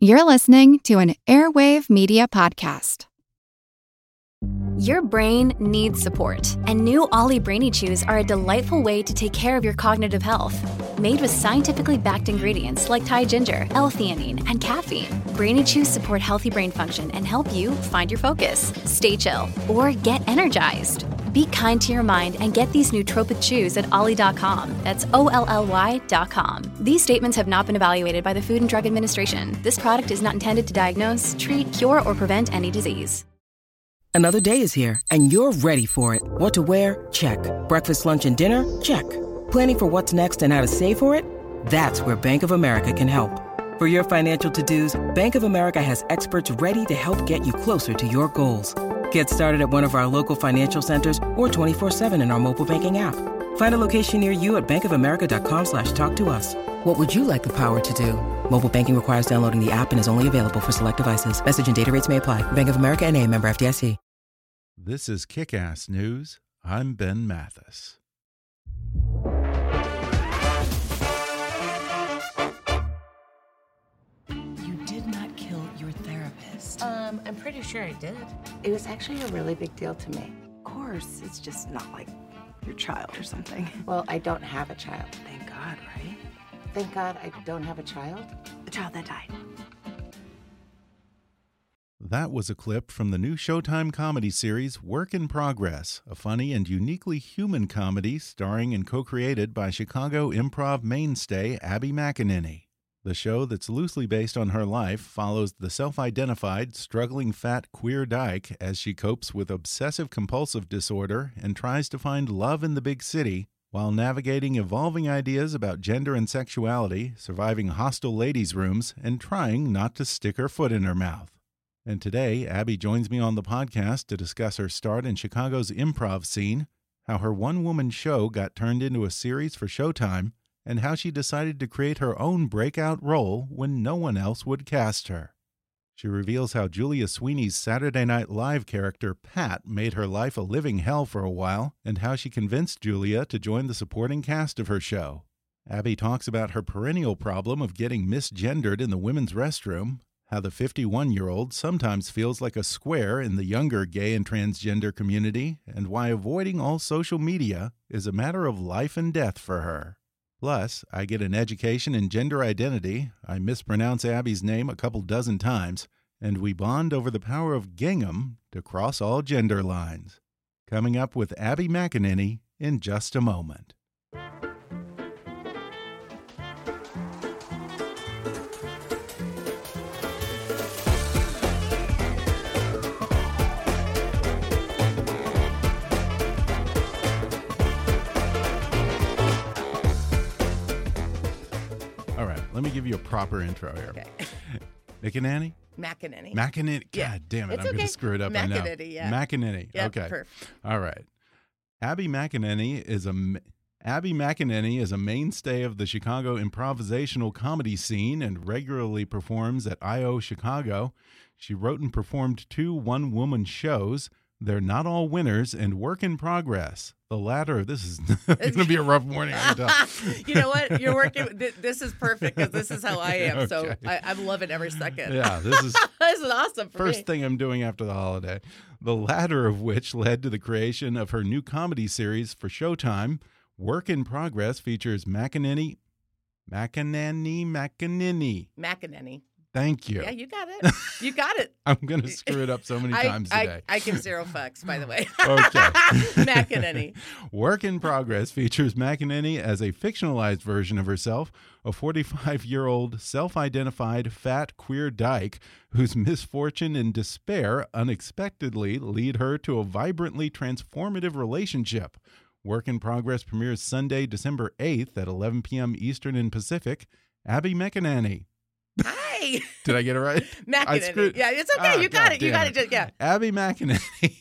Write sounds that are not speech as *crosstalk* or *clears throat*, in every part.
You're listening to an Airwave Media Podcast. Your brain needs support, and new OLLY Brainy Chews are a delightful way to take care of your cognitive health. Made with scientifically backed ingredients like Thai ginger, L-theanine, and caffeine, Brainy Chews support healthy brain function and help you find your focus, stay chill, or get energized. Be kind to your mind and get these nootropic chews at ollie.com. That's O L L Y.com. These statements have not been evaluated by the Food and Drug Administration. This product is not intended to diagnose, treat, cure, or prevent any disease. Another day is here, and you're ready for it. What to wear? Check. Breakfast, lunch, and dinner? Check. Planning for what's next and how to save for it? That's where Bank of America can help. For your financial to dos, Bank of America has experts ready to help get you closer to your goals. Get started at one of our local financial centers or 24-7 in our mobile banking app. Find a location near you at bankofamerica.com slash talk to us. What would you like the power to do? Mobile banking requires downloading the app and is only available for select devices. Message and data rates may apply. Bank of America and a member FDIC. This is Kick-Ass News. I'm Ben Mathis. I'm pretty sure I did. It was actually a really big deal to me. Of course, it's just not like your child or something. *laughs* Well, I don't have a child. Thank God, right? Thank God I don't have a child. A child that died. That was a clip from the new Showtime comedy series Work in Progress, a funny and uniquely human comedy starring and co created by Chicago improv mainstay Abby McEnany. The show, that's loosely based on her life, follows the self identified, struggling fat queer dyke as she copes with obsessive compulsive disorder and tries to find love in the big city while navigating evolving ideas about gender and sexuality, surviving hostile ladies' rooms, and trying not to stick her foot in her mouth. And today, Abby joins me on the podcast to discuss her start in Chicago's improv scene, how her one woman show got turned into a series for Showtime, and how she decided to create her own breakout role when no one else would cast her. She reveals how Julia Sweeney's Saturday Night Live character Pat made her life a living hell for a while, and how she convinced Julia to join the supporting cast of her show. Abby talks about her perennial problem of getting misgendered in the women's restroom, how the 51 year old sometimes feels like a square in the younger gay and transgender community, and why avoiding all social media is a matter of life and death for her. Plus, I get an education in gender identity, I mispronounce Abby's name a couple dozen times, and we bond over the power of gingham to cross all gender lines. Coming up with Abby McEnany in just a moment. Let me give you a proper intro here. Okay. McEnany? McEnany. McEnany. God Yeah. damn it. It's I'm going to screw it up. I know. McEnany, yeah. McEnany. Yep, okay. perfect. All right. Abby McEnany is a. Abby McEnany is a mainstay of the Chicago improvisational comedy scene and regularly performs at IO Chicago. She wrote and performed two one-woman shows. They're not all winners and work in progress. The latter, this is *laughs* going to be a rough morning. I can tell. you know what? You're working. This is perfect because this is how I am. *laughs* So Okay. I, I'm loving every second. Yeah, this is *laughs* this is awesome for First me. thing I'm doing after the holiday. The latter of which led to the creation of her new comedy series for Showtime. Work in Progress features McEnany, McEnany, McEnany. McEnany. Thank you. Yeah, you got it. *laughs* You got it. I'm going to screw it up so many *laughs* I, times I, today. I give zero fucks, by the way. *laughs* Okay. McEnany. Work in Progress features McEnany as a fictionalized version of herself, a 45 year old self identified fat queer dyke whose misfortune and despair unexpectedly lead her to a vibrantly transformative relationship. Work in Progress premieres Sunday, December 8th at 11 p.m. Eastern and Pacific. Abby McEnany. *laughs* Did I get it right? McEnany. Yeah, it's okay. Ah, you got it. You got it. Just, yeah. Abby McEnany. *laughs*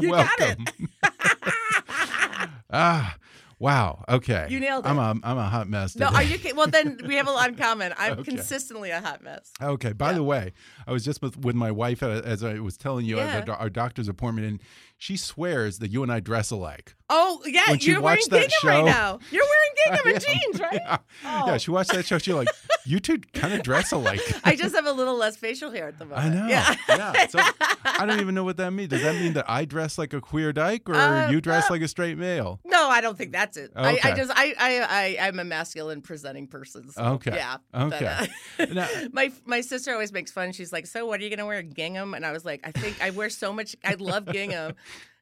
You got it. Welcome. *laughs* ah, Wow. Okay. You nailed it. I'm a I'm a hot mess. No, today. are you? Well, then we have a lot in *laughs* common. I'm Okay. consistently a hot mess. Okay. By the way, I was just with, with my wife uh, as I was telling you Yeah. at our doctor's appointment, and she swears that you and I dress alike. Oh yeah, When you're wearing gingham show- right now. You're wearing *laughs* gingham and jeans, right? Yeah. Oh. yeah. She watched that show. She like, you two kind of dress alike. *laughs* I just have a little less facial hair at the moment. I know. Yeah. yeah. So I don't even know what that means. Does that mean that I dress like a queer dyke or Uh, you dress uh, like a straight male? No, I don't think that's it. I, I just I, I I I'm a masculine presenting person. So, Okay. Yeah. Okay. But, uh, Now- *laughs* my my sister always makes fun. She's like, "So what are you gonna wear? Gingham?" And I was like, "I think I wear so much. I love gingham."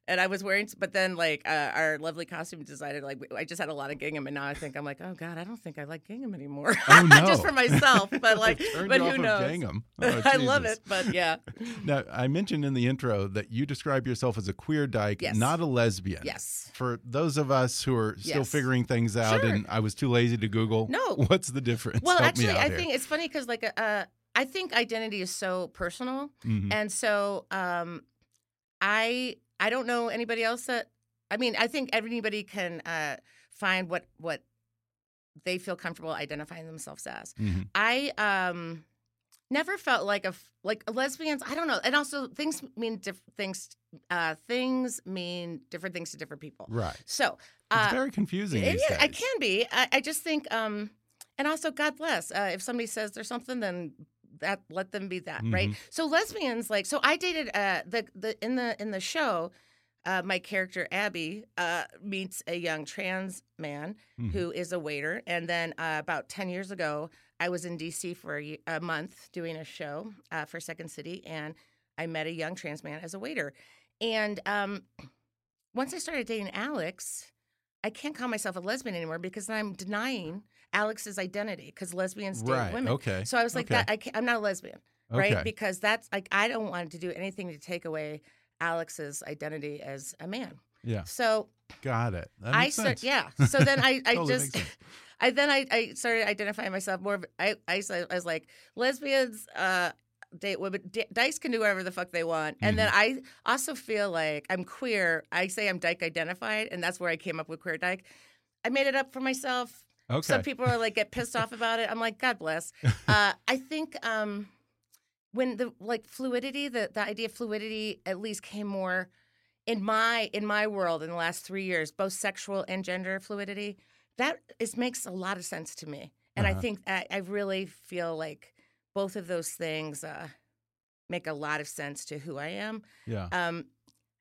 And I was wearing, but then like uh, our lovely costume designer, like I just had a lot of gingham, and now I think I'm like, oh god, I don't think I like gingham anymore. *laughs* Oh, no. just for myself, but *laughs* like, but you who knows? gingham. *laughs* Oh, I love it, but yeah, Now, I mentioned in the intro that you describe yourself as a queer dyke, Yes. not a lesbian. yes. For those of us who are still Yes. figuring things out, Sure. and I was too lazy to Google. No. What's the difference? Well, Help actually, I here. think it's funny because like uh, I think identity is so personal, Mhm. and so um, I I don't know anybody else that I mean I think anybody can uh, find what what they feel comfortable identifying themselves as. Mhm. I um never felt like a like lesbians. I don't know, and also things mean different things. Uh, things mean different things to different people. Right. So It's uh, very confusing it, days. it can be. I, I just think, um, and also, God bless. Uh, if somebody says there's something, then that let them be that, right? Mm-hmm. So lesbians, like, so I dated uh, the the in the in the show. Uh, my character Abby uh, meets a young trans man Mhm. who is a waiter, and then uh, about ten years ago, I was in DC for a, a month doing a show uh, for Second City, and I met a young trans man as a waiter. And um, once I started dating Alex, I can't call myself a lesbian anymore because I'm denying Alex's identity because lesbians date Right, women. okay, So I was like, okay. that I can't, I'm not a lesbian, Okay. right? Because that's like I don't want to do anything to take away Alex's identity as a man. Yeah. So Got it. That I start, yeah. So then I, I *laughs* Totally just. *laughs* I then I, I started identifying myself more. Of, I, I, I was like lesbians, uh, date women. D- Dice can do whatever the fuck they want, and then Mm-hmm. I also feel like I'm queer. I say I'm dyke identified, and that's where I came up with queer dyke. I made it up for myself. Okay. Some people are like get pissed off about it. I'm like, God bless. Uh, I think um, when the like fluidity, the the idea of fluidity at least came more in my in my world in the last three years, both sexual and gender fluidity. That is makes a lot of sense to me, and I Uh-huh. think I, I really feel like both of those things uh, make a lot of sense to who I am. yeah. Um,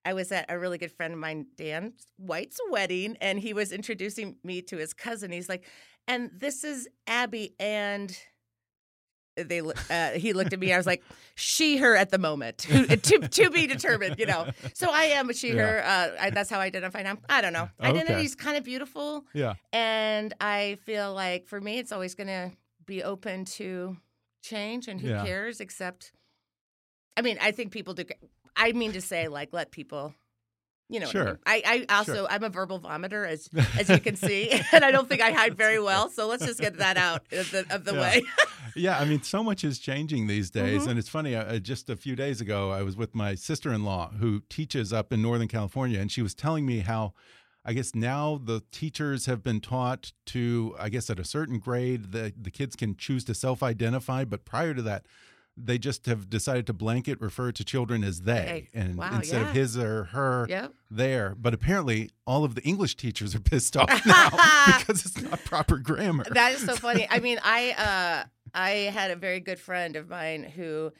I was at a really good friend of mine, Dan White's wedding, and he was introducing me to his cousin. He's like, "And this is Abby," and they uh, he looked at me. I was like, *laughs* "She, her at the moment, to, to, to be determined." You know, *laughs* so I am a she, Yeah. her. Uh, I, that's how I identify now. I don't know. Okay. Identity is kind of beautiful, yeah. and I feel like for me, it's always going to be open to change. And who Yeah. cares? Except, I mean, I think people do. I mean to say, like, let people. You know, what I, mean. Sure. I, I also Sure. I'm a verbal vomiter, as *laughs* as you can see, and I don't think I hide very well. So let's just get that out of the, of the Yeah. way. *laughs* yeah, I mean, so much is changing these days, Mm-hmm. and it's funny. Uh, just a few days ago, I was with my sister-in-law who teaches up in Northern California, and she was telling me how, I guess now the teachers have been taught to, I guess at a certain grade, the the kids can choose to self-identify, but prior to that. They just have decided to blanket refer to children as they, Hey, and wow, instead of his or her, Yep. there. But apparently, all of the English teachers are pissed *laughs* off now *laughs* because it's not proper grammar. That is so *laughs* funny. I mean, I uh, I had a very good friend of mine who,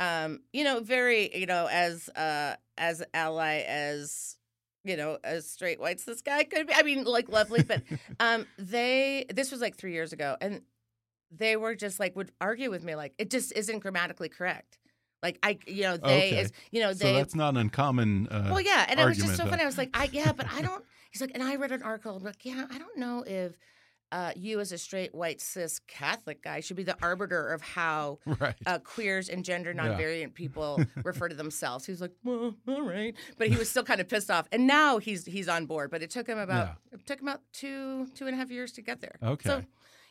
um, you know, very you know as uh, as ally as you know as straight whites this guy could be. I mean, like lovely, but um, they this was like three years ago, and they were just like would argue with me like it just isn't grammatically correct. Like I, you know, they Okay. is you know so that's not an uncommon. Uh, well, yeah, and it was just so argument, funny. I was like, I yeah, but I *laughs* don't. He's like, and I read an article. I'm like, yeah, I don't know if uh, you, as a straight white cis Catholic guy, should be the arbiter of how Right. uh, queers and gender Yeah. non-variant people *laughs* refer to themselves. He was like, well, all right, but he was still kind of pissed off. And now he's he's on board. But it took him about it took him about two two and a half years to get there. Okay. So,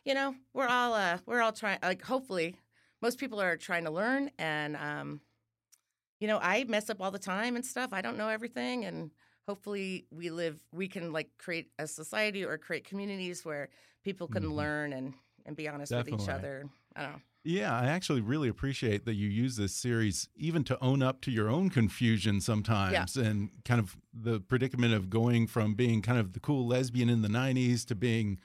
you know, we're all uh, we're all trying. Like, hopefully, most people are trying to learn and. um you know, I mess up all the time and stuff. I don't know everything, and hopefully we live we can like create a society or create communities where people can Mhm. learn and and be honest with each other. I don't know. Yeah, I actually really appreciate that you use this series even to own up to your own confusion sometimes and kind of the predicament of going from being kind of the cool lesbian in the 90s to being,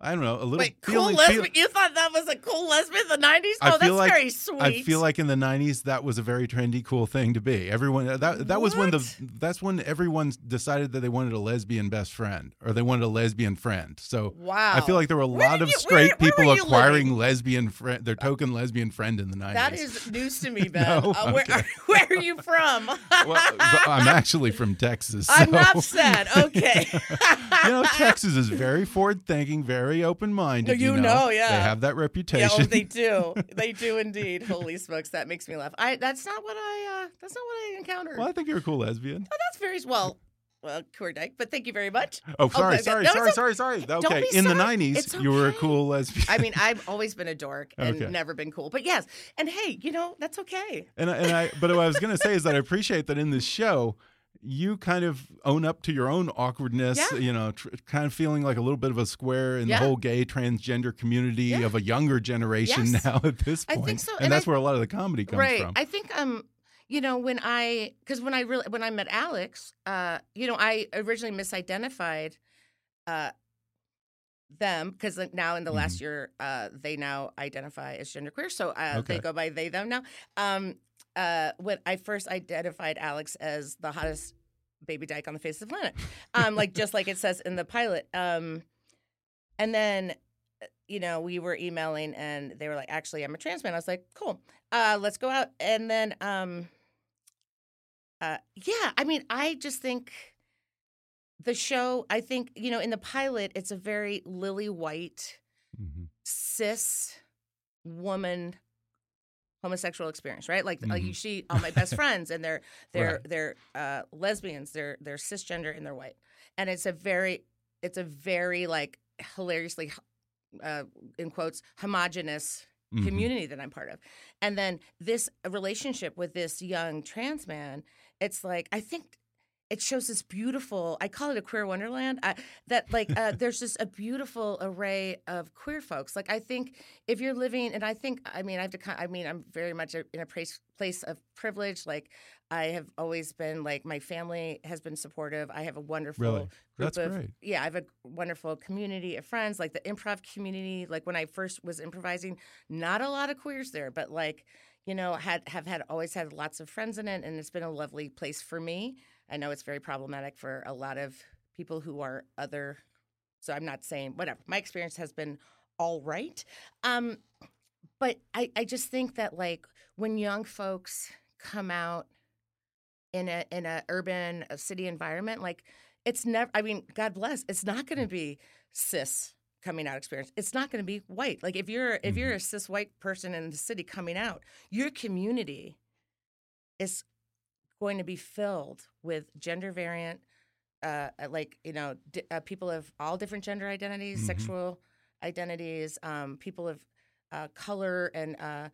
I don't know, a little Wait, cool feeling- feel- lesbian? you thought that was a cool lesbian in the '90s? I Oh, that's like- very sweet. I feel like in the '90s that was a very trendy, cool thing to be. Everyone that that was when the that's when everyone decided that they wanted a lesbian best friend or they wanted a lesbian friend. So wow. I feel like there were a Where lot of you- straight where- where people you acquiring living? lesbian friend, their token lesbian friend in the '90s. that is news to me, *laughs* Ben. No? Uh, where, Okay. *laughs* where are you from? *laughs* well, I'm actually from Texas. I'm so- not sad. Okay. you know, Texas is very forward thinking, very open minded. You know, yeah. They have that Yeah, reputation. oh, they do. *laughs* They do indeed. Holy smokes, that makes me laugh. I that's not what I uh that's not what I encountered. well, I think you're a cool lesbian. Oh, that's very well. Well, dyke, but thank you very much. Oh, sorry, okay. sorry, No, sorry, sorry, sorry. Okay, in the '90s, It's you were a cool lesbian. I mean, I've always been a dork and Okay. never been cool. But yes, and hey, you know that's okay. And I, and I, but what I was going to say is that I appreciate that in this show, you kind of own up to your own awkwardness. Yeah. You know, tr kind of feeling like a little bit of a square in Yeah. the whole gay transgender community Yeah. of a younger generation Yes. now at this point. I think so, And, and that's I- where a lot of the comedy comes right. from. I think um, you know, when I because when I really when I met Alex, uh, you know, I originally misidentified, uh. Them because now in the last Mm-hmm. year, uh, they now identify as genderqueer, so uh, Okay. they go by they them now. Um, uh, when I first identified Alex as the hottest baby dyke on the face of the planet, um, like just like it says in the pilot. Um, and then, uh, you know, we were emailing, and they were like, "Actually, I'm a trans man." I was like, "Cool, uh, let's go out." And then, um, uh, yeah, I mean, I just think the show. I think you know, in the pilot, it's a very lily white Mhm. cis woman homosexual experience, right? Like, like you see all my best friends and they're *laughs* they're Right. they're uh, lesbians, they're they're cisgender and they're white, and it's a very it's a very like hilariously uh, in quotes homogenous Mhm. community that I'm part of, and then this relationship with this young trans man, it's like I think. It shows this beautiful. I call it a queer wonderland. I, that like uh, *laughs* there's just a beautiful array of queer folks. Like I think if you're living, and I think I mean I have to. I mean I'm very much in a place place of privilege. Like I have always been. Like my family has been supportive. I have a wonderful Really? group That's of great. yeah. I have a wonderful community of friends. Like the improv community. Like when I first was improvising, not a lot of queers there, but like you know had have had always had lots of friends in it, and it's been a lovely place for me. I know it's very problematic for a lot of people who are other. So I'm not saying whatever. My experience has been all right. Um, but I, I just think that like when young folks come out in a in a urban a city environment, like it's never I mean, God bless, it's not gonna be cis coming out experience. It's not gonna be white. Like if you're if you're a cis white person in the city coming out, your community is going to be filled with gender variant uh, uh, like you know di- uh, people of all different gender identities Mhm. sexual identities um, people of uh, color and uh,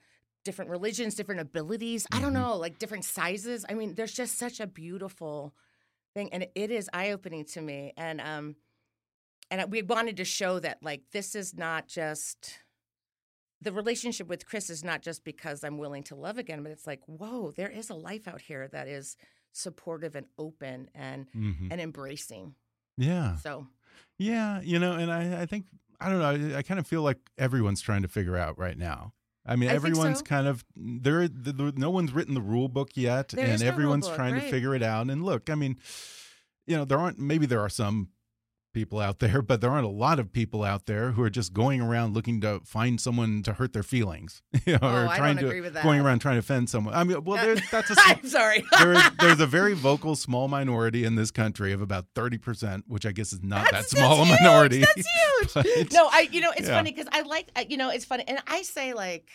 different religions different abilities i don't Mhm. know like different sizes i mean there's just such a beautiful thing and it is eye-opening to me and um and we wanted to show that like this is not just the relationship with Chris is not just because I'm willing to love again, but it's like, whoa, there is a life out here that is supportive and open and Mhm. and embracing. Yeah. So Yeah, you know, and I, I think I don't know. I, I kind of feel like everyone's trying to figure out right now. I mean, I everyone's so. kind of there. The, the, no one's written the rule book yet, There and is no everyone's book, trying to figure it out. And look, I mean, you know, there aren't. Maybe there are some people out there, but there aren't a lot of people out there who are just going around looking to find someone to hurt their feelings, *laughs* you know, Oh, or I trying don't to agree with going around trying to offend someone. I mean, well, there's, that's *laughs* a I'm sorry. *laughs* there is, there's a very vocal small minority in this country of about 30%, which I guess is not That's- that small a minority. That's huge. But- no, I you know it's Yeah. funny because I like uh, you know it's funny and I say like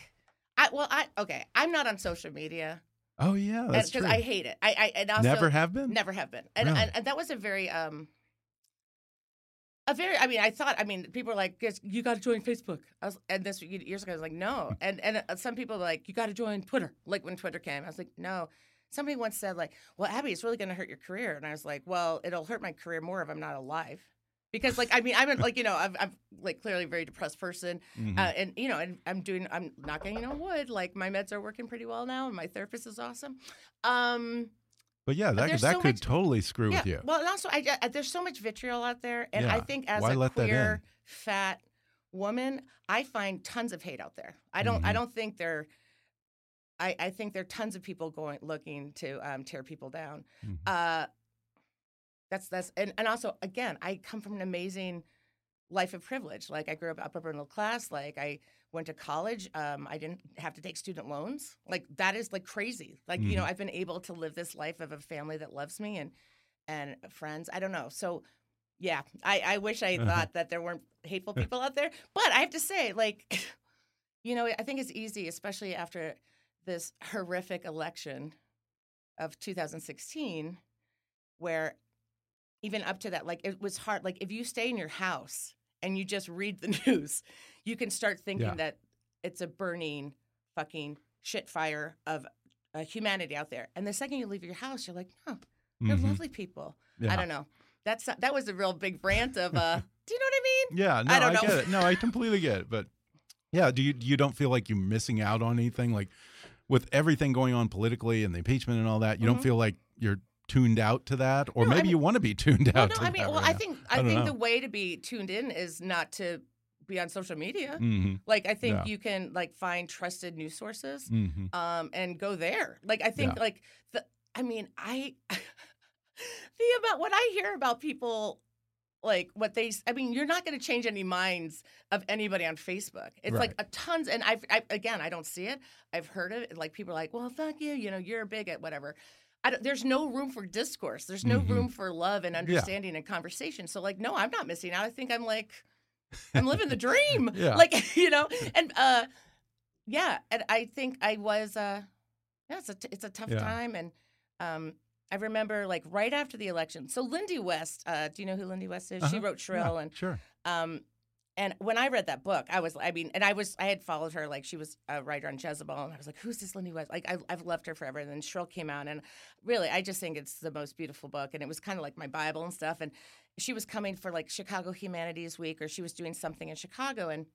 I well I okay I'm not on social media Oh, yeah, that's because true. I hate it. I I and also, Never have been? Never have been. And, Really? and and that was a very um a very I mean I thought I mean people are like "Guess you got to join Facebook. I was and this years ago I was like no. And and uh, some people were like you got to join Twitter. Like when Twitter came I was like no. somebody once said like, "Well, Abby, it's really going to hurt your career," and I was like, "Well, it'll hurt my career more if I'm not alive." Because like I mean I'm like you know I'm, I'm like clearly a very depressed person Mhm. uh, and you know and I'm doing I'm knocking on wood like my meds are working pretty well now and my therapist is awesome um but yeah, that that so could much- totally screw yeah with you. well and also I, I there's so much vitriol out there and I think as why a queer fat woman I find tons of hate out there I don't I Mhm. don't think there I, I think there are tons of people going looking to um, tear people down Mhm. uh, that's that's and, and also again i come from an amazing life of privilege like i grew up upper middle class like i went to college um, i didn't have to take student loans. Like that is like crazy. Like you know Mhm. i've been able to live this life of a family that loves me and and friends. I don't know. So yeah i, I wish i Uh-huh. thought that there weren't hateful *laughs* people out there. But i have to say like *laughs* you know i think it's easy especially after this horrific election of 2016 where even up to that like it was hard. Like if you stay in your house and you just read the *laughs* news you can start thinking Yeah. that it's a burning fucking shit fire of uh, humanity out there and the second you leave your house you're like no they're Mhm. lovely people Yeah. i don't know that's that was a real big rant of uh *laughs* do you know what i mean Yeah, no, I I, don't know. get it. No, I completely get it. But yeah, do you you don't feel like you're missing out on anything? Like with everything going on politically and the impeachment and all that, you Mhm. don't feel like you're tuned out to that, or No, I maybe mean- you want to be tuned well out. no to i mean that well right i think I i, think know. the way to be tuned in is not to be on social media hmm like i think Yeah. you can like find trusted news sources hmm um and go there like i think Yeah. like the i mean i *laughs* the about what i hear about people like what they I mean you're not going to change any minds of anybody on facebook it's like a tons and i've I, again i don't see it i've heard it like people are like well fuck you you know you're a bigot whatever I there's no room for discourse there's no Mhm. room for love and understanding and conversation so like no i'm not missing out i think i'm like i'm living the *laughs* dream Yeah. like *laughs* you know and uh yeah and i think i was uh yeah it's a, t- it's a tough Yeah. time and um i remember like right after the election so lindy west uh do you know who lindy west is she Uh-huh. wrote shrill Yeah, and sure. um and when I read that book, I was, I mean, and I was, I had followed her, like she was a writer on Jezebel, and I was like, who's this Lindy West? Like, I, I've loved her forever. And then Shrill came out, and really, I just think it's the most beautiful book. And it was kind of like my Bible and stuff. And she was coming for like Chicago Humanities Week, or she was doing something in Chicago. And,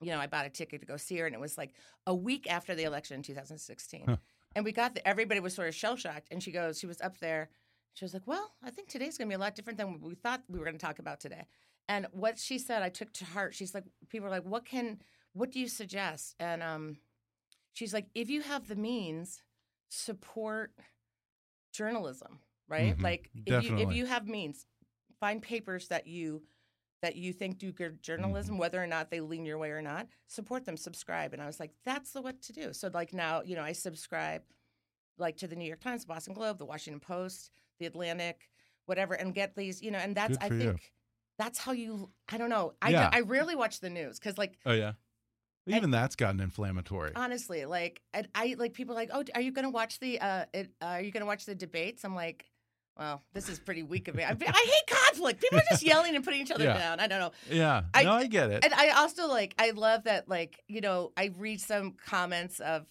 you know, I bought a ticket to go see her, and it was like a week after the election in 2016. Huh. And we got there, everybody was sort of shell shocked. And she goes, she was up there. She was like, well, I think today's going to be a lot different than what we thought we were going to talk about today. And what she said, I took to heart. She's like, people are like, what can, what do you suggest? And um, she's like, if you have the means, support journalism, right? Mhm. Like, if you, if you have means, find papers that you that you think do good journalism, Mm-hmm. whether or not they lean your way or not, support them, subscribe. And I was like, that's the what to do. So like now, you know, I subscribe like to the New York Times, Boston Globe, the Washington Post, the Atlantic, whatever, and get these, you know, and that's I think. you. That's how you. I don't know. I Yeah. I rarely watch the news because like Oh yeah. Even that's gotten inflammatory. honestly, like and I like people are like, oh, are you gonna watch the uh, it, uh are you gonna watch the debates? I'm like. Well, this is pretty weak of me. I, I hate conflict. People are just yelling and putting each other Yeah. down. I don't know. yeah. I- no, I get it. And I also like I love that like you know I read some comments of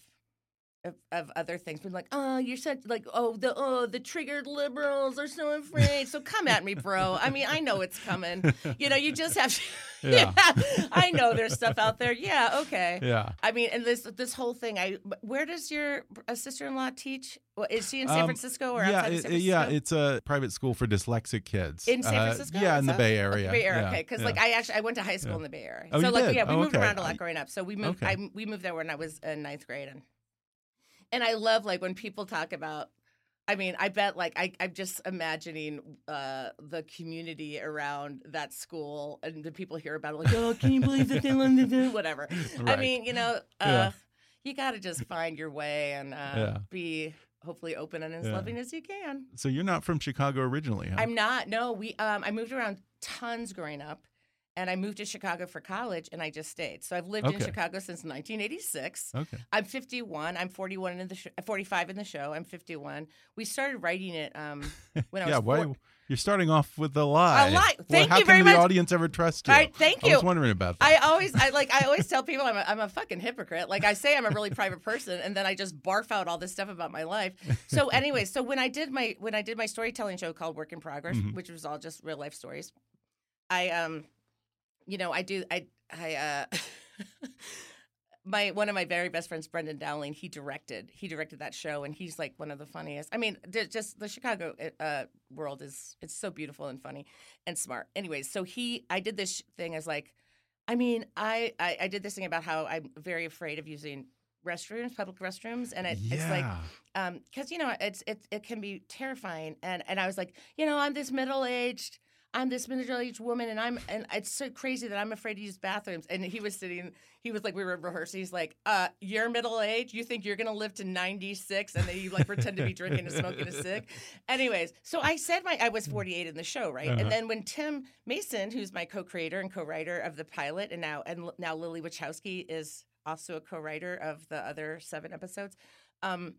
of, of other things, being like, oh, you're such like oh the oh the triggered liberals are so afraid. so come at me, bro. I mean I know it's coming. You know you just have to. *laughs* Yeah. I know there's stuff out there. Yeah, okay. yeah. I mean, and this this whole thing. I where does your uh, sister-in-law teach? Is she in San Um, Francisco or yeah, outside of San it- yeah, it's a private school for dyslexic kids in San Uh, Francisco. yeah, in the Bay Area. Bay Area, yeah, okay. Because yeah. like I actually I went to high school Yeah. in the Bay Area. Oh, so you like did? yeah, we Oh, moved okay. around a lot growing up. So we moved. Okay. I we moved there when I was in ninth grade, and and I love like when people talk about. I mean, I bet like I, I'm just imagining uh, the community around that school and the people hear about it like, oh, can you believe that they learned to do whatever. *laughs* I mean, you know, uh, Yeah. you got to just find your way and uh, Yeah. be hopefully open and as Yeah. loving as you can. So you're not from Chicago originally, huh? I'm not. No, we. Um, I moved around tons growing up, and I moved to Chicago for college, and I just stayed. So I've lived in Chicago since 1986. Okay. I'm 51. I'm 41 in the sh- 45 in the show. I'm 51. We started writing it um, *laughs* when I was yeah, why four- you're starting off with a lie. A lie. Well, Thank how you can very the audience ever trust you? Right, thank you. I was wondering about that. I always, I like, I always *laughs* tell people I'm a, I'm a fucking hypocrite. Like I say I'm a really private person, and then I just barf out all this stuff about my life. So, *laughs* anyway, so when I did my when I did my storytelling show called Work in Progress, Mhm. which was all just real life stories, I um, you know, I do, I, I, uh. *laughs* My one of my very best friends, Brendan Dowling, he directed. He directed that show, and he's like one of the funniest. I mean, just the Chicago uh, world is it's so beautiful and funny and smart. Anyways, so he, I did this thing as like, I mean, I, I, I did this thing about how I'm very afraid of using restrooms, public restrooms, and it, it's like, Yeah. um, because you know, it's it it can be terrifying, and and I was like, you know, I'm this middle aged. I'm this middle-aged woman, and I'm and it's so crazy that I'm afraid to use bathrooms. And he was sitting, he was like, we were rehearsing. He's like, uh, "You're middle aged. You think you're gonna live to 96, and then you like pretend to be drinking and smoking a cig." Anyways, so I said my I was 48 in the show, right? Uh-huh. And then when Tim Mason, who's my co-creator and co-writer of the pilot, and now and now Lily Wachowski is also a co-writer of the other seven episodes. Um,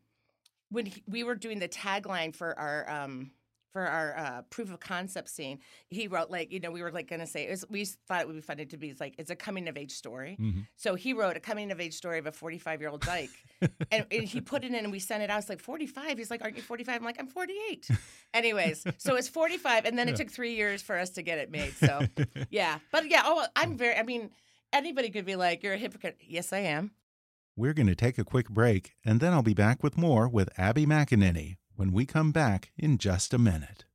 when he, we were doing the tagline for our um, for our uh, proof of concept scene, he wrote like you know we were like gonna say it was, we thought it would be funny to be like it's a coming of age story. Mhm. So he wrote a coming of age story of a 45 year old dyke, *laughs* and, and he put it in, and we sent it out. It's like 45. He's like, "Aren't you 45?" I'm like, "I'm 48." Anyways, so it's 45, and then it took three years for us to get it made. So *laughs* yeah, but yeah, oh, I'm very. I mean, anybody could be like, "You're a hypocrite." Yes, I am. We're going to take a quick break, and then I'll be back with more with Abby McEnany when we come back in just a minute.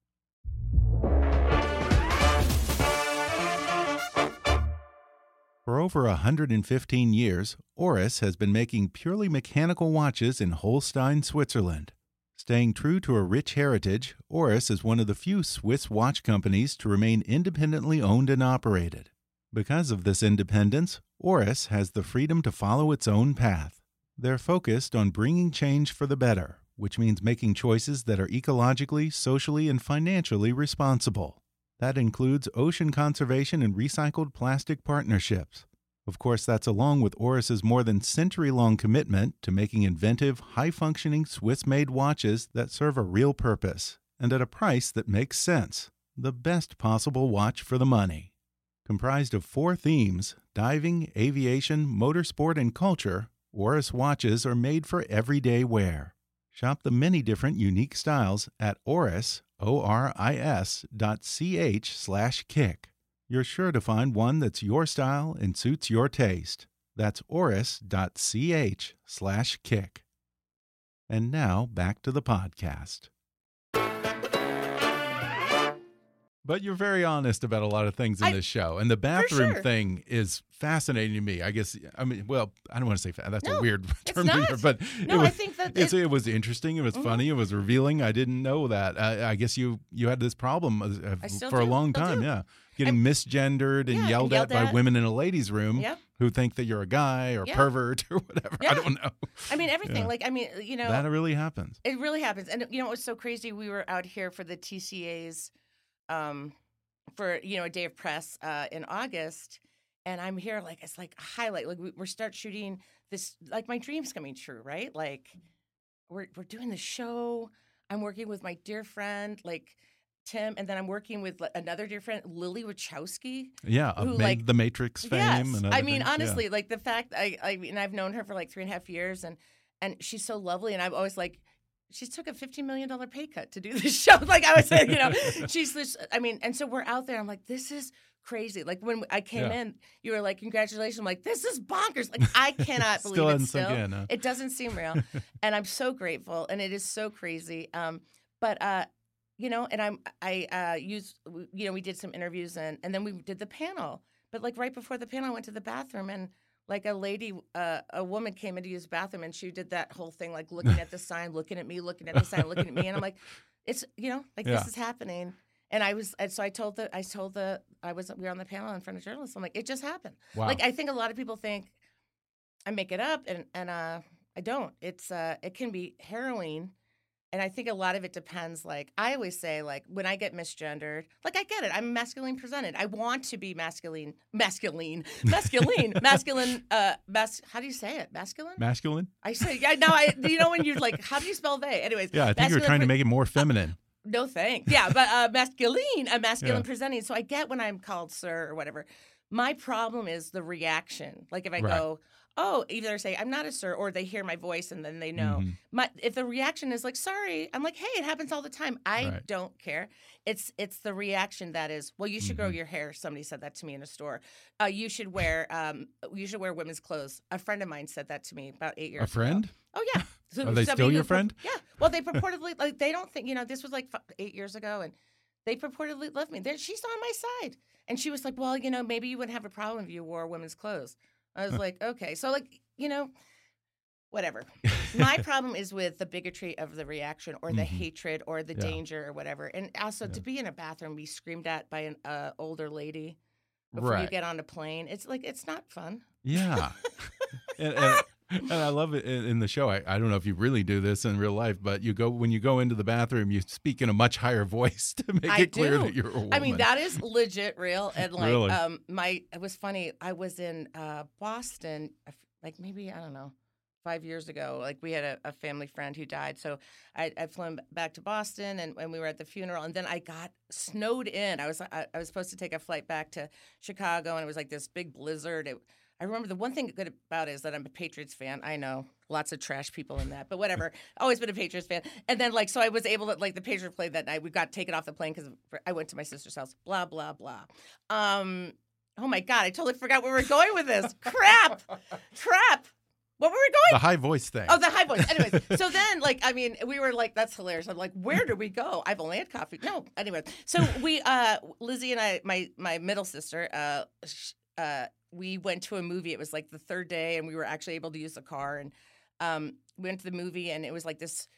For over 115 years, Oris has been making purely mechanical watches in Hölstein, Switzerland. Staying true to a rich heritage, Oris is one of the few Swiss watch companies to remain independently owned and operated. Because of this independence, Oris has the freedom to follow its own path. They're focused on bringing change for the better, which means making choices that are ecologically, socially, and financially responsible. That includes ocean conservation and recycled plastic partnerships. Of course, that's along with Oris's more than century long commitment to making inventive, high functioning Swiss made watches that serve a real purpose and at a price that makes sense. The best possible watch for the money. Comprised of four themes diving, aviation, motorsport, and culture, Oris watches are made for everyday wear. Shop the many different unique styles at Oris, O-R-I-S dot C-H slash kick. You're sure to find one that's your style and suits your taste. That's oris dot ch slash kick. And now back to the podcast. But you're very honest about a lot of things in I- this show, and the bathroom sure. thing is fascinating to me. I guess I mean, well, I don't want to say fa- that's a weird *laughs* term, hear, but No, it was, I think that it- it was interesting. It was Mhm. funny. It was revealing. I didn't know that. I, I guess you you had this problem uh, uh, for a long time. do. Yeah, getting misgendered and Yeah, and yelled, yelled at, by women in a ladies' room Yep. who think that you're a guy or Yeah. pervert *laughs* or whatever. I don't know. I mean, everything. Yeah. Like, I mean, you know, that really happens. It really happens. And you know, it was so crazy. We were out here for the TCA's um for, you know, a day of press uh in August. And I'm here like it's like a highlight. Like we, we're start shooting this like my dreams coming true, right? Like we're we're doing the show. I'm working with my dear friend, like Tim, and then I'm working with another dear friend, Lily Wachowski. Yeah, who, Ma- like- the Matrix fame. Yes, and I mean things. Yeah. honestly, like the fact I I mean I've known her for like three and a half years, and and she's so lovely, and I'm always like. She took a fifteen million dollar pay cut to do this *laughs* show. Like I was saying, you know, *laughs* she's this. I mean, and so we're out there. I'm like, this is crazy. Like when I came Yeah. in, you were like, congratulations. I'm like, this is bonkers. Like I *laughs* cannot believe it. Still, in, huh? it doesn't seem real, and I'm so grateful, and it is so crazy. Um, but uh, you know, and I'm I uh used you know we did some interviews and and then we did the panel. But like right before the panel, I went to the bathroom and like a lady, uh, a woman came in to use the bathroom and she did that whole thing, like looking at the *laughs* sign, looking at me, looking at the sign, looking at me, and I'm like, it's you know, like Yeah. this is happening. And I was, and so I told the, I told the, I was, we were on the panel in front of journalists. I'm like, it just happened. Wow. Like I think a lot of people think I make it up, and and uh, I don't. It's uh, it can be harrowing, and I think a lot of it depends. Like I always say, like when I get misgendered, like I get it. I'm masculine presented. I want to be masculine, masculine, *laughs* masculine, masculine. Uh, mas- How do you say it? Masculine. Masculine? I say, yeah. No, I. You know when you're like, how do you spell they? Anyways. Yeah, I think you're trying to make it more feminine. no thanks. Yeah, but uh, masculine, a masculine Yeah. presenting. So I get when I'm called sir or whatever. My problem is the reaction. Like if I Right. go, oh, either say I'm not a sir, or they hear my voice and then they know. Mhm. My if the reaction is like sorry, I'm like, hey, it happens all the time. I Right. don't care. It's it's the reaction that is. Well, you should grow Mhm. your hair. Somebody said that to me in a store. Uh, you should wear um, you should wear women's clothes. A friend of mine said that to me about eight years. Ago. A ago. friend? Oh yeah. *laughs* So Are they still your pur- friend? Yeah. Well, they *laughs* purportedly like they don't think you know this was like f- eight years ago, and they purportedly left me. They're, she's on my side, and she was like, "Well, you know, maybe you wouldn't have a problem if you wore women's clothes." I was *laughs* like, "Okay." So like you know, whatever. my *laughs* problem is with the bigotry of the reaction or the Mhm. hatred or the Yeah. danger or whatever, and also Yeah. to be in a bathroom, be screamed at by an uh, older lady. Before you get on a plane, it's like it's not fun. Yeah. *laughs* and, and, and I love it in, the show. I, I don't know if you really do this in real life, but you go when you go into the bathroom, you speak in a much higher *laughs* voice to make I it clear that you're a woman. I mean, that is legit real. And like, Really? um, my it was funny. I was in uh, Boston, like maybe I don't know, five years ago. Like we had a, a family friend who died, so I I flew back to Boston, and, and we were at the funeral. And then I got snowed in. I was I, I was supposed to take a flight back to Chicago, and it was like this big blizzard. It, I remember the one thing good about it is that I'm a Patriots fan. I know lots of trash people in that, but whatever. *laughs* Always been a Patriots fan. And then like so I was able to like the Patriots played that night. We got taken off the plane because I went to my sister's house. Blah blah blah. Um. Oh my god, I totally forgot where we're going with this. Crap. *laughs* Crap. What were we going? the high voice thing. Oh, the high voice. Anyways, *laughs* so then, like, I mean, we were like, "That's hilarious." I'm like, "Where do we go?" I've only had coffee. No, anyway. So we, uh, Lizzie and I, my my middle sister, uh, sh- uh, we went to a movie. It was like the third day, and we were actually able to use the car, and um, we went to the movie, and it was like this,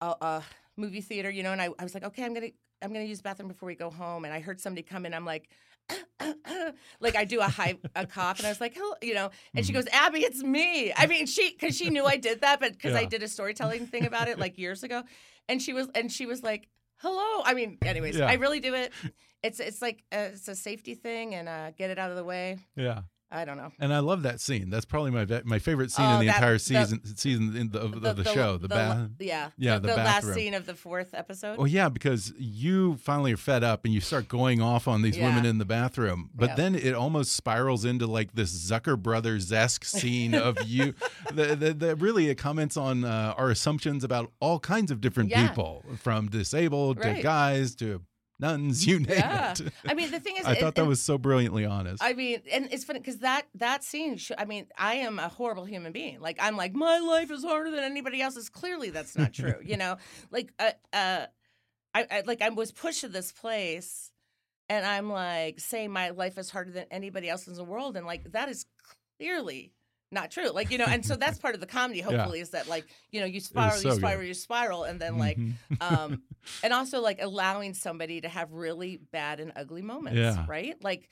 uh, uh movie theater, you know. And I, I was like, "Okay, I'm gonna." I'm gonna use the bathroom before we go home, and I heard somebody come in. I'm like, *clears throat* like I do a high a cough, and I was like, "Hello," you know, and she Mhm. goes, "Abby, it's me." I mean, she because she knew I did that, but because I did a storytelling thing about it *laughs* like years ago, and she was and she was like, "Hello." I mean, anyways, Yeah. I really do it. It's it's like uh, it's a safety thing, and uh, get it out of the way. yeah. I don't know. And I love that scene. That's probably my my favorite scene Oh, in the that- entire the- season season in the, of the, the, show. The, bath. yeah, yeah, the, the last bathroom. scene of the fourth episode. Well, yeah, because you finally are fed up and you start going off on these Yeah. women in the bathroom. But Yeah. then it almost spirals into like this Zucker Brothers esque scene of *laughs* you that really it comments on uh, our assumptions about all kinds of different Yeah. people, from disabled to guys to nuns, you name Yeah. it. I mean, the thing is, *laughs* I it- thought that it- was so brilliantly honest. I mean, and it's funny because that that scene. I mean, I am a horrible human being. Like I'm like my life is harder than anybody else's. Clearly, that's not true. you know, *laughs* like uh, uh, I, I like I was pushed to this place, and I'm like saying my life is harder than anybody else's in the world, and like that is clearly not true. Like you know, and so that's part of the comedy. *laughs* Hopefully, is that like you know you spiral, so you good. spiral, you spiral, and then like Mhm. *laughs* um and also like allowing somebody to have really bad and ugly moments Yeah. right like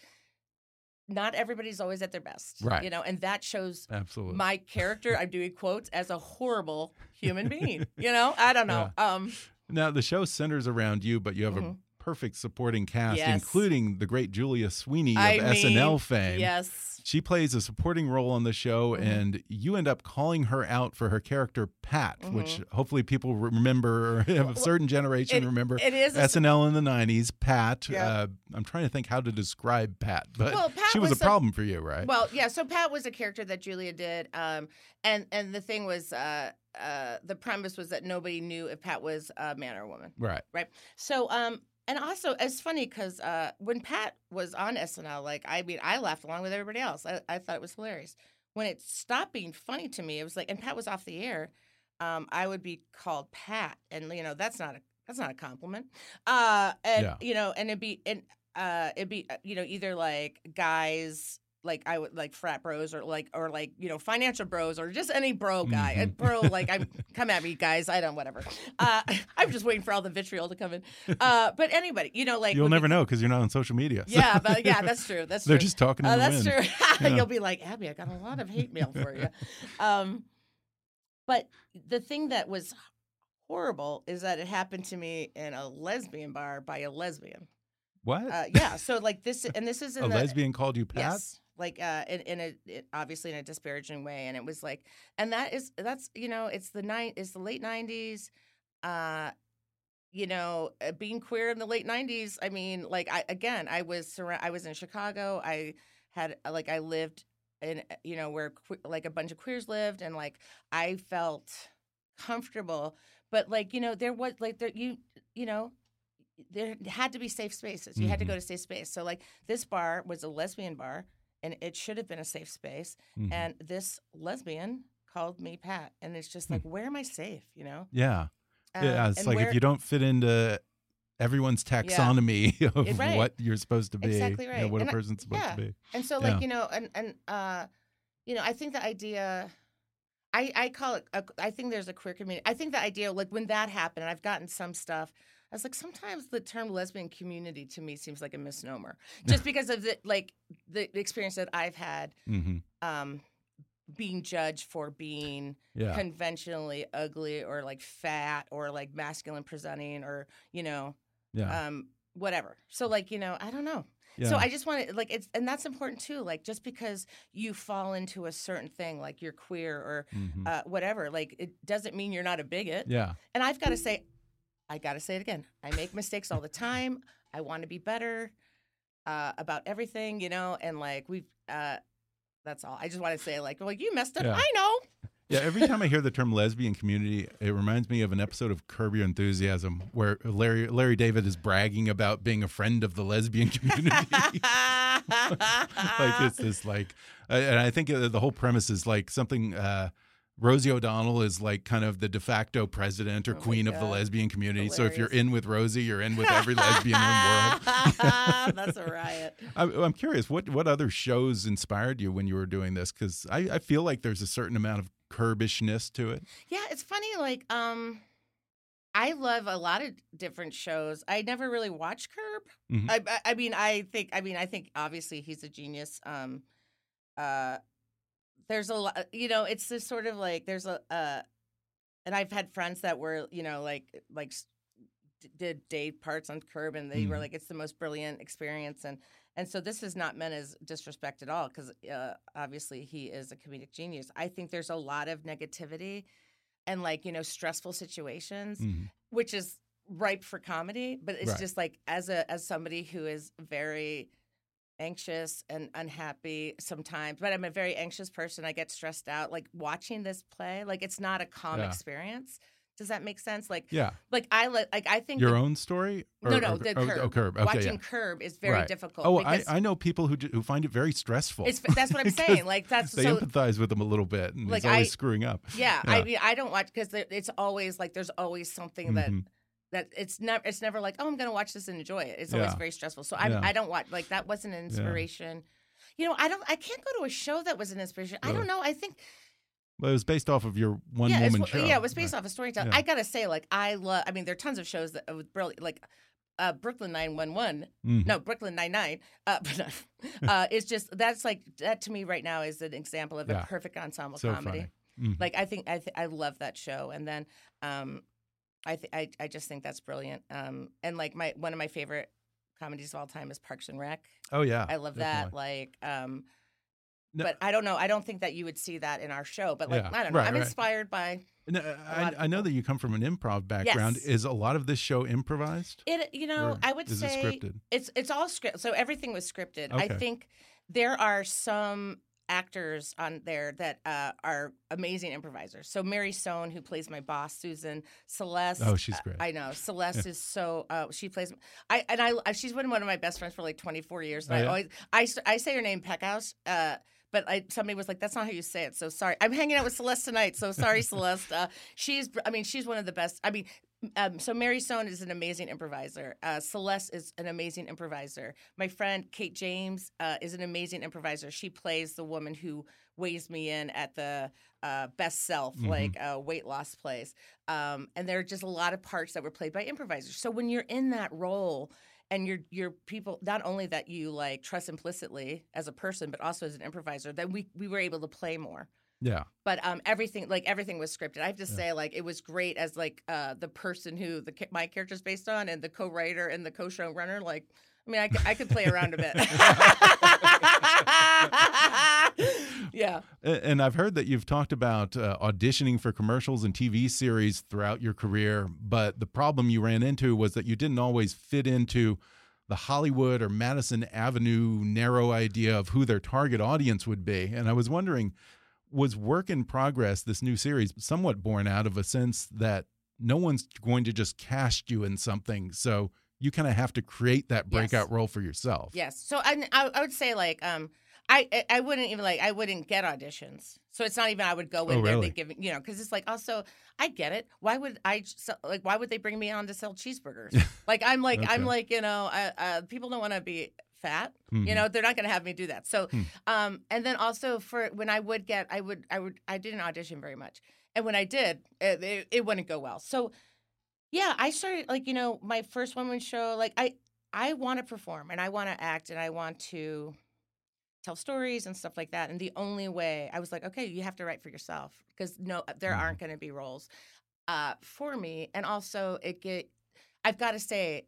not everybody's always at their best Right. you know and that shows Absolutely. my character i'm doing quotes as a horrible human being *laughs* you know i don't know um Now the show centers around you, but you have a Mhm. Perfect supporting cast, Yes. including the great Julia Sweeney of I SNL mean, fame. yes She plays a supporting role on the show, Mhm. and you end up calling her out for her character Pat, which Mhm. hopefully people remember, or *laughs* have a certain generation it- remember. it is SNL in the '90s. Pat. Yeah. Uh, I'm trying to think how to describe Pat, but Well, Pat she was, was a problem for you, right? Well, yeah. So Pat was a character that Julia did, um, and and the thing was, uh, uh, the premise was that nobody knew if Pat was a man or a woman. right. right? So, um, and also it's funny because uh, when Pat was on SNL, like I mean, I laughed along with everybody else. I, I thought it was hilarious. When it stopped being funny to me, it was like, and Pat was off the air. Um, I would be called Pat, and you know that's not a that's not a compliment. Uh, and Yeah. you know, and it'd be and uh, it'd be uh, you know either like guys. Like I would like frat bros or like or like you know financial bros or just any bro guy A Mhm. bro like I'm *laughs* come at me guys I don't whatever uh, *laughs* I'm just waiting for all the vitriol to come in uh, but anybody you know like You'll never be- know because you're not on social media. so yeah but yeah that's *laughs* true that's They're true just talking in uh, that's wind. true Yeah. you'll be like Abby I got a lot of hate mail for you um, but the thing that was horrible is that it happened to me in a lesbian bar by a lesbian. What? Uh, yeah, so like this, and this is in a the, lesbian called you Pat? Yes, like uh, in, in a it, obviously in a disparaging way, and it was like, and that is that's you know it's the night it's the late nineties, uh, you know, uh, being queer in the late nineties. I mean, like I again, I was surround, I was in Chicago. I had uh, like I lived in uh, you know where que- like a bunch of queers lived, and like I felt comfortable, but like you know there was like there you you know there had to be safe spaces. You had to go to safe space. So like this bar was a lesbian bar and it should have been a safe space. Mhm. And this lesbian called me Pat. And it's just Hmm. like, where am I safe? You know? yeah. Um, yeah. It's like where- if you don't fit into everyone's taxonomy *laughs* of Eh, right. what you're supposed to be, Exactly you know, right. what And a I- person's supposed yeah. to be. And so like, Yeah. you know, and, and, uh, you know, I think the idea, I, I call it, a, I think there's a queer community. I think the idea, like when that happened, and I've gotten some stuff, I was like, sometimes the term lesbian community to me seems like a misnomer, just *laughs* because of the like the experience that I've had, hmm um, being judged for being Yeah. conventionally ugly or like fat or like masculine presenting or you know, yeah. um, whatever. So like you know, I don't know. yeah. So I just want to like it's and that's important too. Like just because you fall into a certain thing, like you're queer or Mhm. uh, whatever, like it doesn't mean you're not a bigot. yeah. And I've got to say, I got to say it again. I make mistakes all the time. I want to be better uh, about everything, you know. And like we've, uh, that's all. I just want to say like, well, you messed up. Yeah. I know. *laughs* Yeah, every time I hear the term lesbian community, it reminds me of an episode of Curb Your Enthusiasm where Larry Larry David is bragging about being a friend of the lesbian *laughs* community. *laughs* like it's this like, and I think uh, the whole premise is like something. Uh, Rosie O'Donnell is like kind of the de facto president or Oh queen of the lesbian community. So if you're in with Rosie, you're in with every *laughs* lesbian in the world. *laughs* That's a riot. *laughs* I'm, I'm curious, what what other shows inspired you when you were doing this? Because I, I feel like there's a certain amount of curbishness to it. Yeah, it's funny. Like, um, I love a lot of different shows. I never really watched Curb. Mhm. I, I, I mean, I think, I mean, I think obviously he's a genius. Um, uh, there's a lot, you know, it's this sort of like there's a, uh, and I've had friends that were, you know, like like s- d- did day parts on Curb, and they were Mhm. like, it's the most brilliant experience, and and so this is not meant as disrespect at all, because uh, obviously he is a comedic genius. I think there's a lot of negativity and like you know stressful situations, Mhm. which is ripe for comedy, but it's Right. just like as a as somebody who is very anxious and unhappy sometimes but i'm a very anxious person i get stressed out like watching this play like it's not a calm Yeah. experience does that make sense like Yeah, like i like i think your the- own story. no Or- no or- the oh, curb. Oh, curb. Okay, watching yeah. curb is very Right. difficult Oh, I, I know people who do, who find it very stressful. it's that's what i'm *laughs* saying like that's they so empathize with them a little bit, and Like, he's always I- screwing up. yeah, I mean i don't watch because it's always like there's always something that Mhm. That it's never it's never like oh i'm gonna watch this and enjoy it it's always very stressful so I, Yeah. I don't watch like that wasn't an inspiration you know i don't i can't go to a show that was an inspiration i don't know i think Well, it was based off of your one yeah, woman show. yeah, it was based off a storytelling. Yeah. I gotta say, like, I love. I mean, there are tons of shows that was brilliant, like uh, Brooklyn Nine One One. Mhm. No, Brooklyn Nine Nine. Uh, *laughs* uh, *laughs* it's just that's like that to me right now is an example of Yeah. a perfect ensemble So comedy. Mhm. Like, I think I th- I love that show, and then um, I th- I I just think that's brilliant. Um, and like my one of my favorite comedies of all time is Parks and Rec. Oh yeah, I love that. Like, um, No- but I don't know. I don't think that you would see that in our show. But like, Yeah, I don't know. right, I'm right. inspired by No, I, I know that you come from an improv background. Yes. Is a lot of this show improvised? it. You know, I would say it? It's it's all script. So everything was scripted. I think there are some actors on there that uh, are amazing improvisers. So Mary Sohn, who plays my boss, Susan Celeste. Oh, she's uh, great. I know Celeste is so. Uh, she plays. I and I. I- She's been one of my best friends for like 24 years. And Oh, I yeah? always. I say her name Peckhouse. Uh, but I, somebody was like, "That's not how you say it." So sorry. I'm hanging out with Celeste tonight. So sorry, *laughs* Celeste. Uh, she's. I mean, she's one of the best. I mean, um, so Mary Sohn is an amazing improviser. Uh, Celeste is an amazing improviser. My friend Kate James uh, is an amazing improviser. She plays the woman who weighs me in at the uh, best self, Mhm. like uh, weight loss place. Um, and there are just a lot of parts that were played by improvisers. So when you're in that role. And you're you're people not only that you like trust implicitly as a person, but also as an improviser. then we we were able to play more. Yeah. but um everything like everything was scripted i have to say like it was great as like uh the person who the my character's based on and the co-writer and the co-showrunner like i mean i, could- I could play around a bit *laughs* yeah And I've heard that you've talked about uh, auditioning for commercials and TV series throughout your career, but the problem you ran into was that you didn't always fit into the Hollywood or Madison Avenue narrow idea of who their target audience would be. And I was wondering, was Work in Progress, this new series, somewhat born out of a sense that no one's going to just cast you in something? So you kind of have to create that breakout role for yourself. yes so I, I I would say like um I I- I wouldn't even like I wouldn't get auditions so it's not even I would go in Oh, there really? they give you know because it's like also I get it why would I sell, like why would they bring me on to sell cheeseburgers *laughs* like I'm like I'm like you know uh, uh, people don't want to be fat Mhm. you know they're not going to have me do that so Hmm. um and then also for when i would get i would i would i didn't audition very much and when i did it, it, it wouldn't go well so yeah i started like you know my first one woman show like i i want to perform and i want to act and i want to tell stories and stuff like that and the only way i was like okay you have to write for yourself because no there Mhm. aren't going to be roles uh for me and also it get i've got to say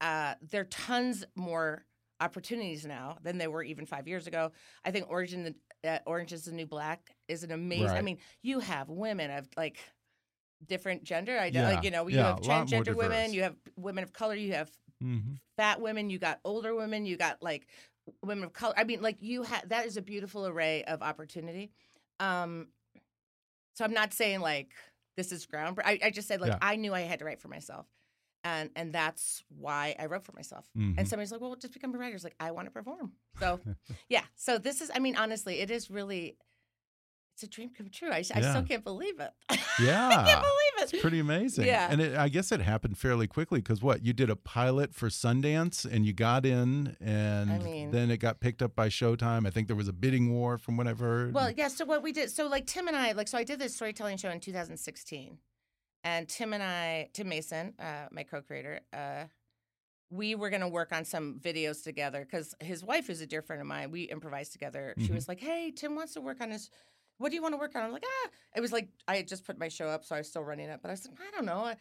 uh there are tons more opportunities now than they were even five years ago. I think Orange, the, uh, Orange is the New Black is an amazing. I mean, you have women of like different gender. I Yeah, like you know you yeah, have a lot more transgender women, you have women of color, you have hmm fat women, you got older women, you got like women of color. I mean, like you have that is a beautiful array of opportunity. Um, so I'm not saying like this is ground. I, I just said like Yeah. I knew I had to write for myself, and and that's why I wrote for myself. Mhm. And somebody's like, well, just become a writer. It's like I want to perform. So *laughs* yeah. So this is. I mean, honestly, it is really. It's a dream come true. I, I still can't believe it. *laughs* Yeah. I can't believe it. It's pretty amazing. Yeah. And it, I guess it happened fairly quickly because what? You did a pilot for Sundance and you got in, and mean- then it got picked up by Showtime. I think there was a bidding war from what I've heard. Well, yeah. So what we did, so like Tim and I, like, so I did this storytelling show in 2016, and Tim and I, Tim Mason, uh, my co-creator, uh, we were gonna work on some videos together because his wife is a dear friend of mine. We improvised together. She Mhm. was like, "Hey, Tim wants to work on his. What do you want to work on?" I'm like, "Ah." It was like I had just put my show up, so I was still running it, but I was like, "I don't know."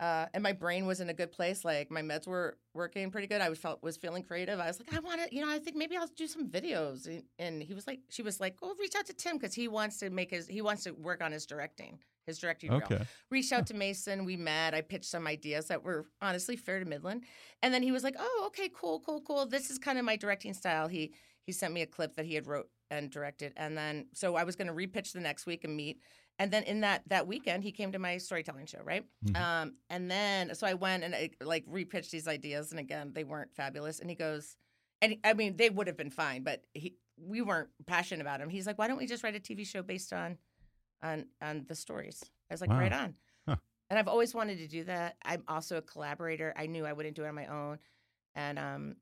Uh, and my brain was in a good place. Like my meds were working pretty good. I was felt was feeling creative. I was like, I want to, you know, I think maybe I'll do some videos. And, and he was like, she was like, well, reach out to Tim because he wants to make his, he wants to work on his directing, his directing reel okay. reached out *laughs* to Mason. We met. I pitched some ideas that were honestly fair to Midland, and then he was like, "Oh, okay, cool, cool, cool. This is kind of my directing style." He he sent me a clip that he had wrote and directed, and then so I was going to repitch the next week and meet. And then in that that weekend, he came to my storytelling show, right? Mhm. Um, and then so I went and I, like repitched these ideas, and again, they weren't fabulous. And he goes, and he- I mean, they would have been fine, but he we weren't passionate about him. He's like, "Why don't we just write a TV show based on on on the stories?" I was like, Wow. "Right on." Huh. And I've always wanted to do that. I'm also a collaborator. I knew I wouldn't do it on my own, and um,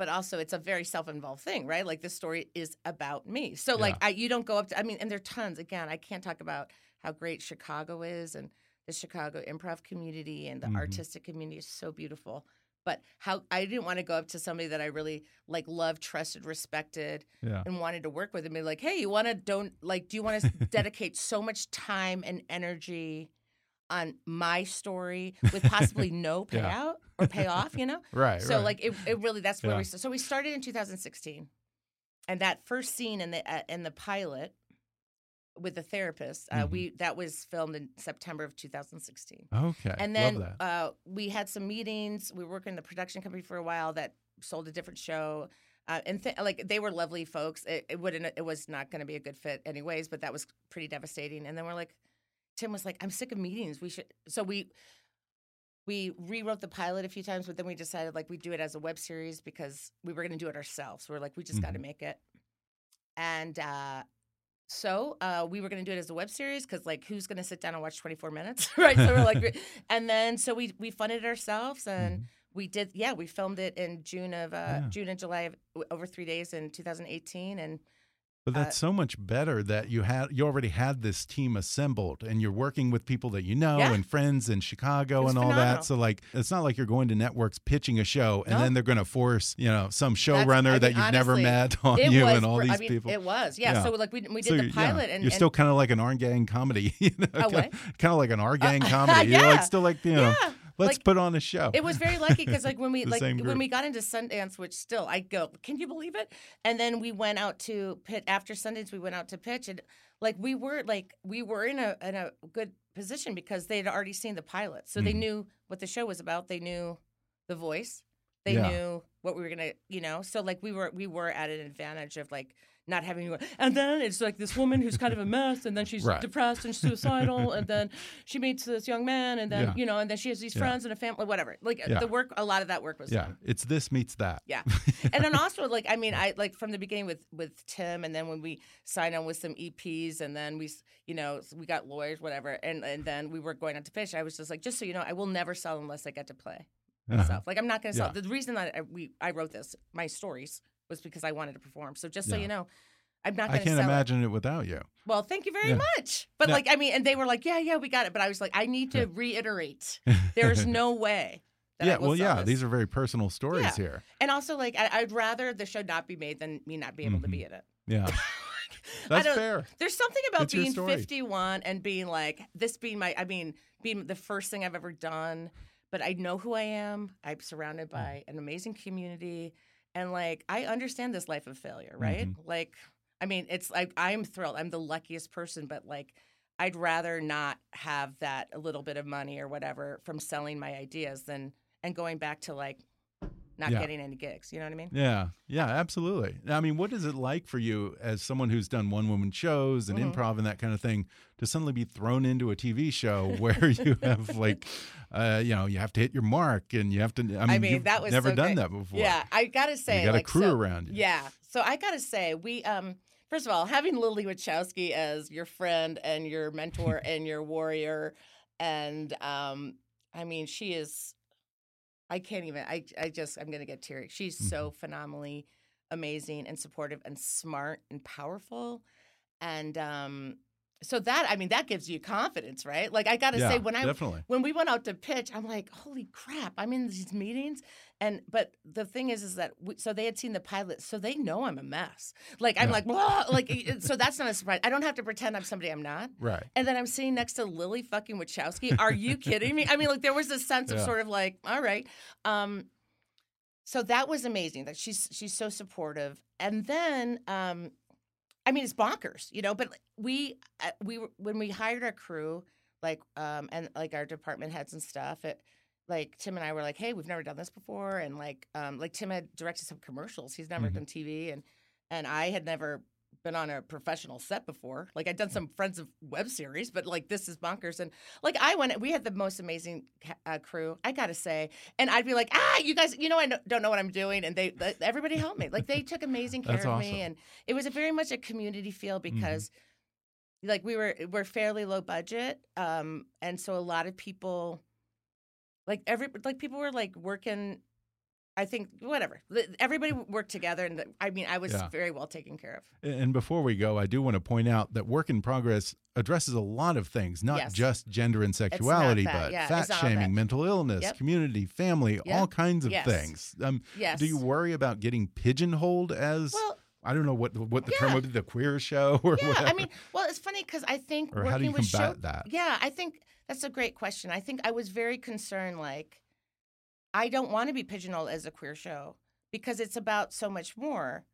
but also it's a very self-involved thing, right? Like this story is about me. So like I, you don't go up to. I mean, and there are tons. Again, I can't talk about how great Chicago is and the Chicago improv community and the Mhm. artistic community is so beautiful. But how I didn't want to go up to somebody that I really like, loved, trusted, respected, Yeah. and wanted to work with and be like, hey, you want to don't like, do you want to dedicate so much time and energy on my story with possibly *laughs* no Yeah. Or payoff? You know, *laughs* Right. so right. like it, it really that's where Yeah. we started. So we started in 2016, and that first scene in the uh, in the pilot with the therapist, uh, Mhm. we that was filmed in September of 2016. Okay. And then uh, we had some meetings. We were working in the production company for a while that sold a different show. Uh, and th- like they were lovely folks. It, it wouldn't. It was not going to be a good fit, anyways. But that was pretty devastating. And then we're like, Tim was like, "I'm sick of meetings. We should." So we we rewrote the pilot a few times, but then we decided like we'd do it as a web series because we were going to do it ourselves. We are like, we just got to make it. And uh, so uh, we were going to do it as a web series because like who's going to sit down and watch 24 minutes, *laughs* right? So we're like, *laughs* and then so we we funded it ourselves and Mhm. we did yeah we filmed it in June of uh, Yeah. June and July of, over three days in 2018 and But uh, that's so much better that you had you already had this team assembled and you're working with people that you know Yeah. and friends in Chicago and all phenomenal. that. So like it's not like you're going to networks pitching a show and No. then they're going to force, you know, some showrunner I that you've never met *laughs* on you was and all these I mean, people. It was, yeah. Yeah. So like we we did So the you're- yeah, pilot, and you're and- still kind of like an R gang comedy, *laughs* you know, kind of like an R uh, gang *laughs* comedy. You're like still like you know. Let's Like, put on a show. It was very lucky because like when we *laughs* like when we got into Sundance, which still I go, can you believe it? And then we went out to pit after Sundance. We went out to pitch, and like we were like we were in a in a good position because they had already seen the pilot, so they Mhm. knew what the show was about. They knew the voice. They Yeah. knew what we were gonna, you know. So like we were we were at an advantage of like not having go, and then it's like this woman who's kind of a mess and then she's Right. depressed and suicidal and then she meets this young man and then Yeah. you know and then she has these Yeah. friends and a family whatever like Yeah. the work a lot of that work was yeah, done it's this meets that. yeah *laughs* and then also like i mean i like from the beginning with with tim and then when we signed on with some eps and then we s- you know we got lawyers whatever and and then we were going out to fish. i was just like just so you know i will never sell unless i get to play Uh-huh. like i'm not going to sell Yeah. the reason that I, we i wrote this my stories was because i wanted to perform so just so Yeah. you know i'm not I going to I can't sell it. imagine it without you. Well, thank you very Yeah. much. But like, I mean, and they were like, "Yeah, yeah, we got it." But I was like, I need to reiterate, *laughs* there's no way. That yeah, well, yeah, this. these are very personal stories Yeah. here. and also like, I, I'd rather the show not be made than me not be able to be in it. Yeah, *laughs* I that's don't- fair. There's something about It's being 51 and being like this being my, I mean, being the first thing I've ever done. But I know who I am. I'm surrounded Mm. by an amazing community, and like I understand this life of failure, right? Mm-hmm. Like, I mean, it's like I'm thrilled. I'm the luckiest person, but like. I'd rather not have that a little bit of money or whatever from selling my ideas than and going back to like not Yeah. getting any gigs. You know what I mean? Yeah, yeah, absolutely. I mean, what is it like for you as someone who's done one woman shows and Mhm. improv and that kind of thing to suddenly be thrown into a TV show *laughs* where you have like, uh, you know, you have to hit your mark and you have to. I mean, mean, you've that was never so done great. that before. Yeah, I gotta say, you got like, a crew so- around you. Yeah. So I gotta say, we um first of all, having Lily Wachowski as your friend and your mentor *laughs* and your warrior, and um, I mean, she is I can't even I I just I'm gonna get teary. She's Mm-hmm. so phenomenally amazing and supportive and smart and powerful. And um so that I mean that gives you confidence, right? Like I gotta Yeah, say when I definitely. when we went out to pitch, I'm like, holy crap! I'm in these meetings, and but the thing is, is that we, so they had seen the pilot, so they know I'm a mess. Like I'm Yeah. like, "Whoa," like so that's not a surprise. I don't have to pretend I'm somebody I'm not. Right. And then I'm sitting next to Lily fucking Wachowski. Are you kidding me? I mean, like there was a sense of sort of like, all right. Um, so that was amazing. That she's she's so supportive. And then, um, I mean, it's bonkers, you know. But we uh, we when we hired our crew, like um, and like our department heads and stuff. It, like Tim and I were like, hey, we've never done this before, and like um, like Tim had directed some commercials. He's never Mhm. done TV, and and I had never been on a professional set before. Like I'd done some Friends of web series, but like this is bonkers. And like I went, we had the most amazing uh, crew. I gotta say, and I'd be like, ah, you guys, you know, I don't know what I'm doing, and they, everybody helped me. Like they *laughs* took amazing care That's of awesome. Mm-hmm. me, and it was a very much a community feel because. Like we were, we're fairly low budget, um, and so a lot of people, like every, like people were like working I think whatever. Everybody worked together, and I mean, I was Yeah. very well taken care of. And before we go, I do want to point out that Work in Progress addresses a lot of things, not Yes. just gender and sexuality, but yeah, fat it's not all shaming, mental illness, Yep. community, family, Yep. all kinds of Yes. things. Um, Yes. Do you worry about getting pigeonholed as Well, I don't know what what the term would be, the queer show or yeah. whatever? I mean, well, it's funny because I think Or working how do you combat show, that? Yeah, I think that's a great question. I think I was very concerned. Like, I don't want to be pigeonholed as a queer show because it's about so much more.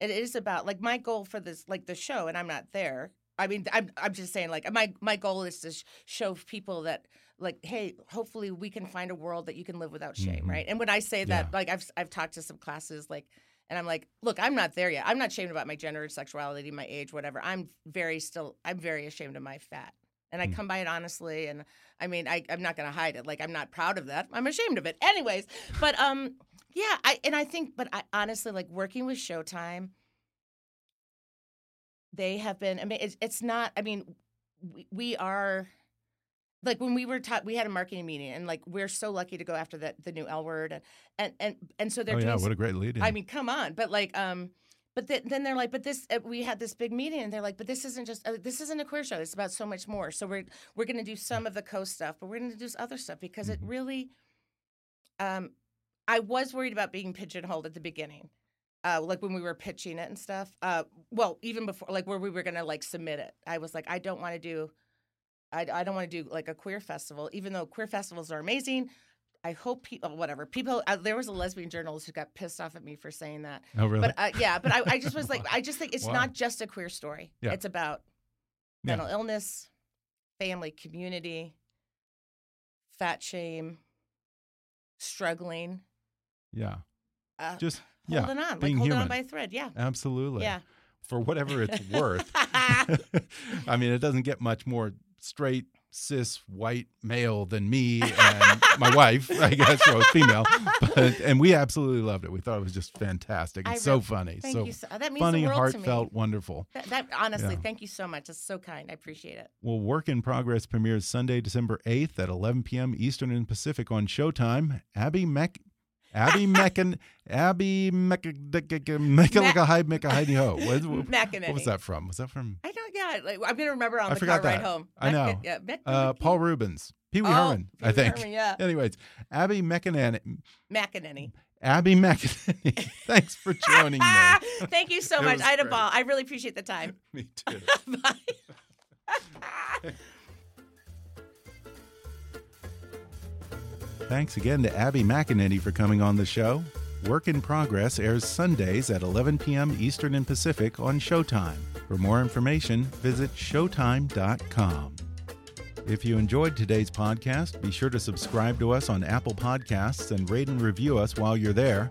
It is about like my goal for this, like the show, and I'm not there. I mean, I'm I'm just saying, like my my goal is to sh- show people that, like, hey, hopefully we can find a world that you can live without shame, Mhm. right? And when I say that, Yeah. like I've I've talked to some classes, like, and I'm like, look, I'm not there yet. I'm not ashamed about my gender, sexuality, my age, whatever. I'm very still, I'm very ashamed of my fat. And I Mm. come by it honestly. And I mean, I, I'm not going to hide it. Like, I'm not proud of that. I'm ashamed of it. Anyways, but um, yeah, I and I think, but I honestly like working with Showtime. They have been. I mean, it's, it's not. I mean, we, we are like when we were taught we had a marketing meeting and like we're so lucky to go after the the new L word and and and, and so they're oh yeah, s- what a great lead. I mean, come on. But like, um, but th- then they're like, but this uh, we had this big meeting, and they're like, but this isn't just uh, this isn't a queer show. It's about so much more. So we're we're going to do some of the co stuff, but we're going to do other stuff because it really. Um, I was worried about being pigeonholed at the beginning, uh, like when we were pitching it and stuff. Uh, well, even before, like where we were going to like submit it, I was like, I don't want to do. I, I don't want to do like a queer festival, even though queer festivals are amazing. I hope people, whatever people. Uh, there was a lesbian journalist who got pissed off at me for saying that. Oh, really? But uh, yeah, but I, I just was like, *laughs* I just think it's Wow. not just a queer story. Yeah. It's about Yeah. mental illness, family, community, fat shame, struggling, yeah. uh, Just yeah. holding on, like being holding human. on by a thread. Yeah, Absolutely. yeah. For whatever it's *laughs* worth. *laughs* I mean, it doesn't get much more straight, cis, white male than me and my wife, I guess, or female. But and we absolutely loved it. We thought it was just fantastic. It's so funny. Thank so you. So, that means funny, the world to me. heartfelt, wonderful. That, that honestly, Yeah. thank you so much. It's so kind. I appreciate it. Well, Work in Progress premieres Sunday, December 8th at 11 p.m. Eastern and Pacific on Showtime. Abby Mec. Abby *laughs* Meccan, Abby Mecca Mecca Heidi Ho. What, what, *laughs* what was that from? Was that from I don't. Yeah, like, I'm gonna remember on I the forgot car ride that. home. I know. Yeah, uh, Paul Reubens? Pee Wee Oh, Herman, I Pee Wee think. Herman, yeah. Anyways, Abby Meccanan, Macanini. Abby Meccanini. *laughs* Thanks for joining me. Thank you so much. I had a ball. I really appreciate the time. me too. Bye. Thanks again to Abby McEnany for coming on the show. Work in Progress airs Sundays at 11 p.m. Eastern and Pacific on Showtime. For more information, visit Showtime.com. If you enjoyed today's podcast, be sure to subscribe to us on Apple Podcasts and rate and review us while you're there.